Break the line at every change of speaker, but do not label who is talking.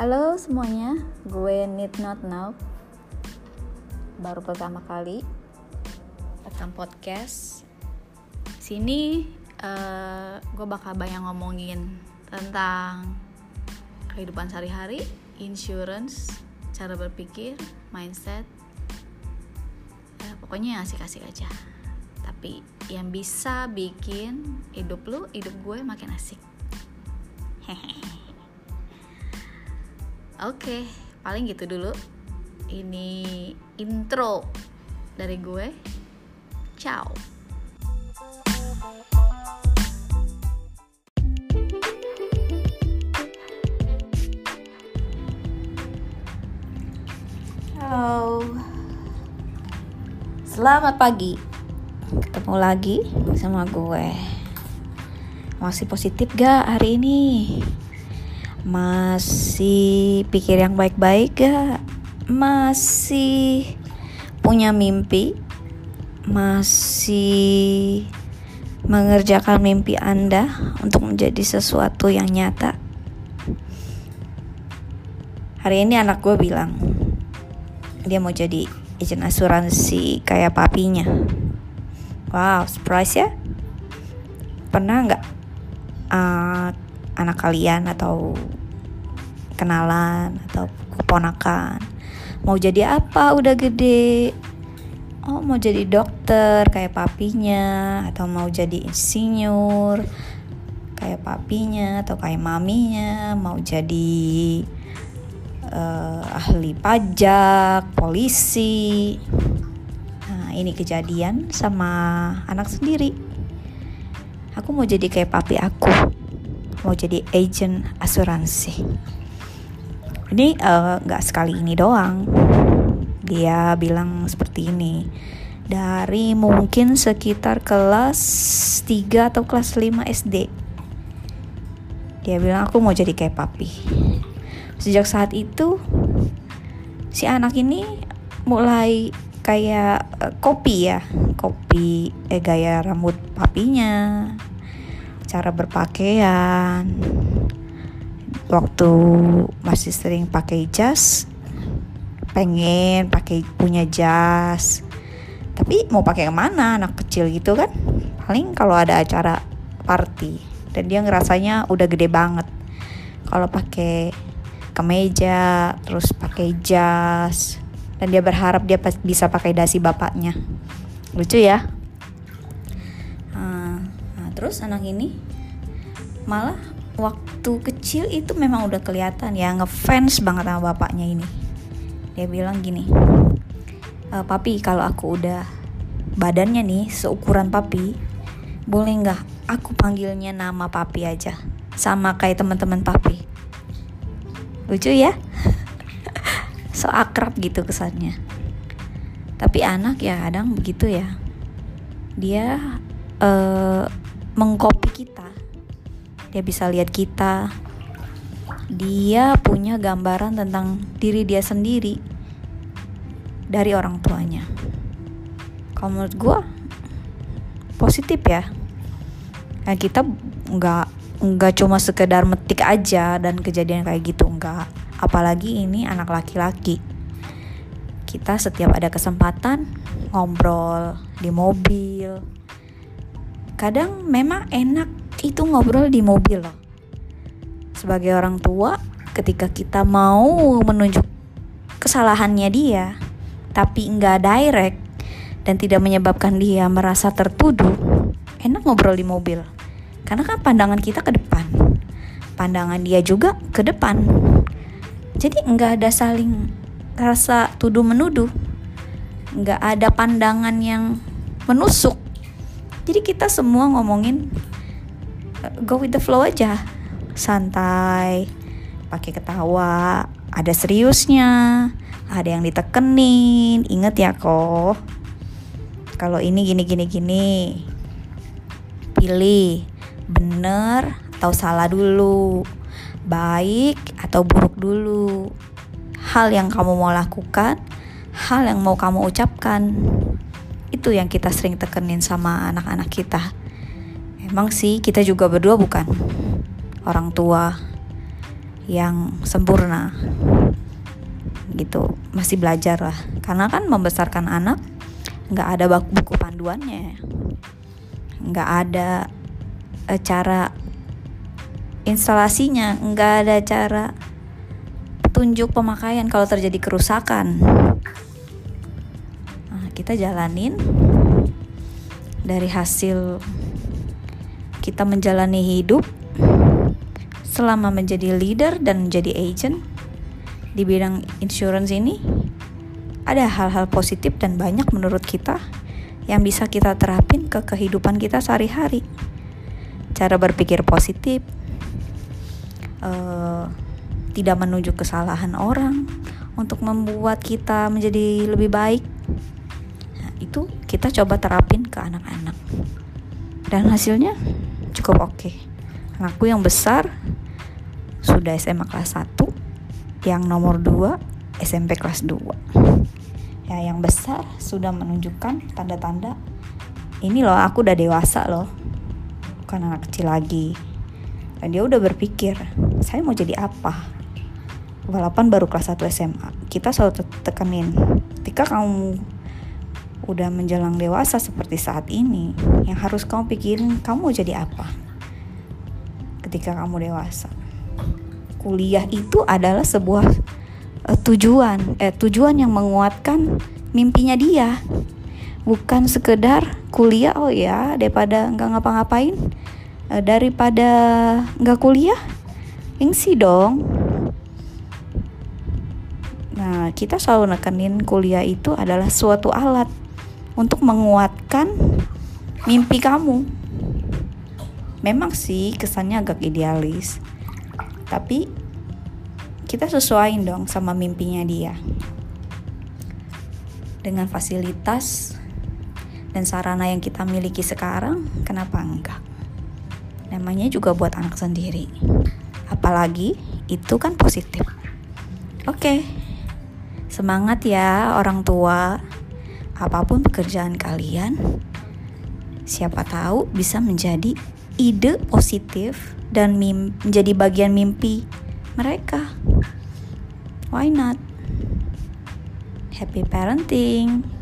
Halo semuanya, gue Need Not Know Baru pertama kali rekam podcast. Sini uh, gue bakal banyak ngomongin tentang kehidupan sehari-hari, insurance, cara berpikir, mindset. Ya, Pokoknya asik-asik aja. Tapi yang bisa bikin hidup lu, hidup gue makin asik. Hehehe Oke, paling gitu dulu. Ini intro dari gue. Ciao. Halo. Selamat pagi. Ketemu lagi sama gue. Masih positif gak hari ini? Masih pikir yang baik-baik gak? Masih punya mimpi? Masih mengerjakan mimpi Anda untuk menjadi sesuatu yang nyata? Hari ini anak gue bilang dia mau jadi agent asuransi kayak papinya. Wow, surprise ya? Pernah nggak uh, anak kalian atau kenalan atau keponakan. Mau jadi apa? Udah gede. Oh mau jadi dokter kayak papinya atau mau jadi insinyur kayak papinya atau kayak maminya mau jadi uh, ahli pajak polisi. Nah ini kejadian sama anak sendiri. Aku mau jadi kayak papi aku mau jadi agent asuransi. Ini eh, nggak uh, sekali ini doang. Dia bilang seperti ini. Dari mungkin sekitar kelas 3 atau kelas 5 SD dia bilang aku mau jadi kayak papi. Sejak saat itu si anak ini mulai kayak uh, kopi ya. Kopi eh gaya rambut papinya cara berpakaian. Waktu masih sering pakai jas pengen pakai punya jas. Tapi mau pakai ke mana anak kecil gitu kan? Paling kalau ada acara party dan dia ngerasanya udah gede banget. Kalau pakai kemeja terus pakai jas dan dia berharap dia bisa pakai dasi bapaknya. Lucu ya terus anak ini malah waktu kecil itu memang udah kelihatan ya ngefans banget sama bapaknya ini. Dia bilang gini e, papi kalau aku udah badannya nih seukuran papi boleh nggak aku panggilnya nama papi aja sama kayak teman-teman papi? Lucu ya? So akrab gitu kesannya. Tapi anak ya kadang begitu ya. Dia uh, mengcopy kita. Dia bisa lihat kita. Dia punya gambaran tentang diri dia sendiri dari orang tuanya. Kalau menurut gue positif ya. Nah, kita nggak nggak cuma sekedar metik aja dan kejadian kayak gitu nggak. Apalagi ini anak laki-laki. Kita setiap ada kesempatan ngobrol di mobil kadang memang enak itu ngobrol di mobil loh. Sebagai orang tua, ketika kita mau menunjuk kesalahannya dia, tapi nggak direct dan tidak menyebabkan dia merasa tertuduh, enak ngobrol di mobil. Karena kan pandangan kita ke depan, pandangan dia juga ke depan. Jadi nggak ada saling rasa tuduh menuduh, nggak ada pandangan yang menusuk jadi kita semua ngomongin uh, go with the flow aja. Santai pakai ketawa ada seriusnya ada yang ditekenin. Inget ya kok kalau ini gini gini gini pilih bener atau salah dulu baik atau buruk dulu. Hal yang kamu mau lakukan hal yang mau kamu ucapkan itu yang kita sering tekenin sama anak-anak kita. Emang sih kita juga berdua bukan orang tua yang sempurna. Gitu masih belajar lah. Karena kan membesarkan anak nggak ada buku panduannya. Nggak ada e, cara instalasinya. Nggak ada cara petunjuk pemakaian kalau terjadi kerusakan kita jalanin dari hasil kita menjalani hidup selama menjadi leader dan menjadi agent di bidang insurance ini ada hal-hal positif dan banyak menurut kita yang bisa kita terapin ke kehidupan kita sehari-hari. Cara berpikir positif, uh, tidak menunjuk kesalahan orang untuk membuat kita menjadi lebih baik. Itu kita coba terapin ke anak-anak. Dan hasilnya cukup oke. Okay. Anakku yang besar sudah SMA kelas 1 yang nomor 2 SMP kelas 2 ya yang besar sudah menunjukkan tanda-tanda ini loh aku udah dewasa loh bukan anak kecil lagi dan dia udah berpikir saya mau jadi apa walaupun baru kelas 1 SMA kita selalu tekenin ketika kamu udah menjelang dewasa seperti saat ini yang harus kamu pikirin kamu jadi apa ketika kamu dewasa? Kuliah itu adalah sebuah uh, tujuan eh tujuan yang menguatkan mimpinya dia. Bukan sekedar kuliah oh ya daripada nggak ngapa-ngapain uh, daripada nggak kuliah gengsi dong. Nah kita selalu nekenin kuliah itu adalah suatu alat untuk menguatkan mimpi kamu. Memang sih kesannya agak idealis. Tapi kita sesuaiin dong sama mimpinya dia. Dengan fasilitas dan sarana yang kita miliki sekarang kenapa enggak? Namanya juga buat anak sendiri. Apalagi itu kan positif. Oke. Semangat ya orang tua apa pun pekerjaan kalian siapa tahu bisa menjadi ide positif dan menjadi bagian mimpi mereka. Why not? Happy parenting!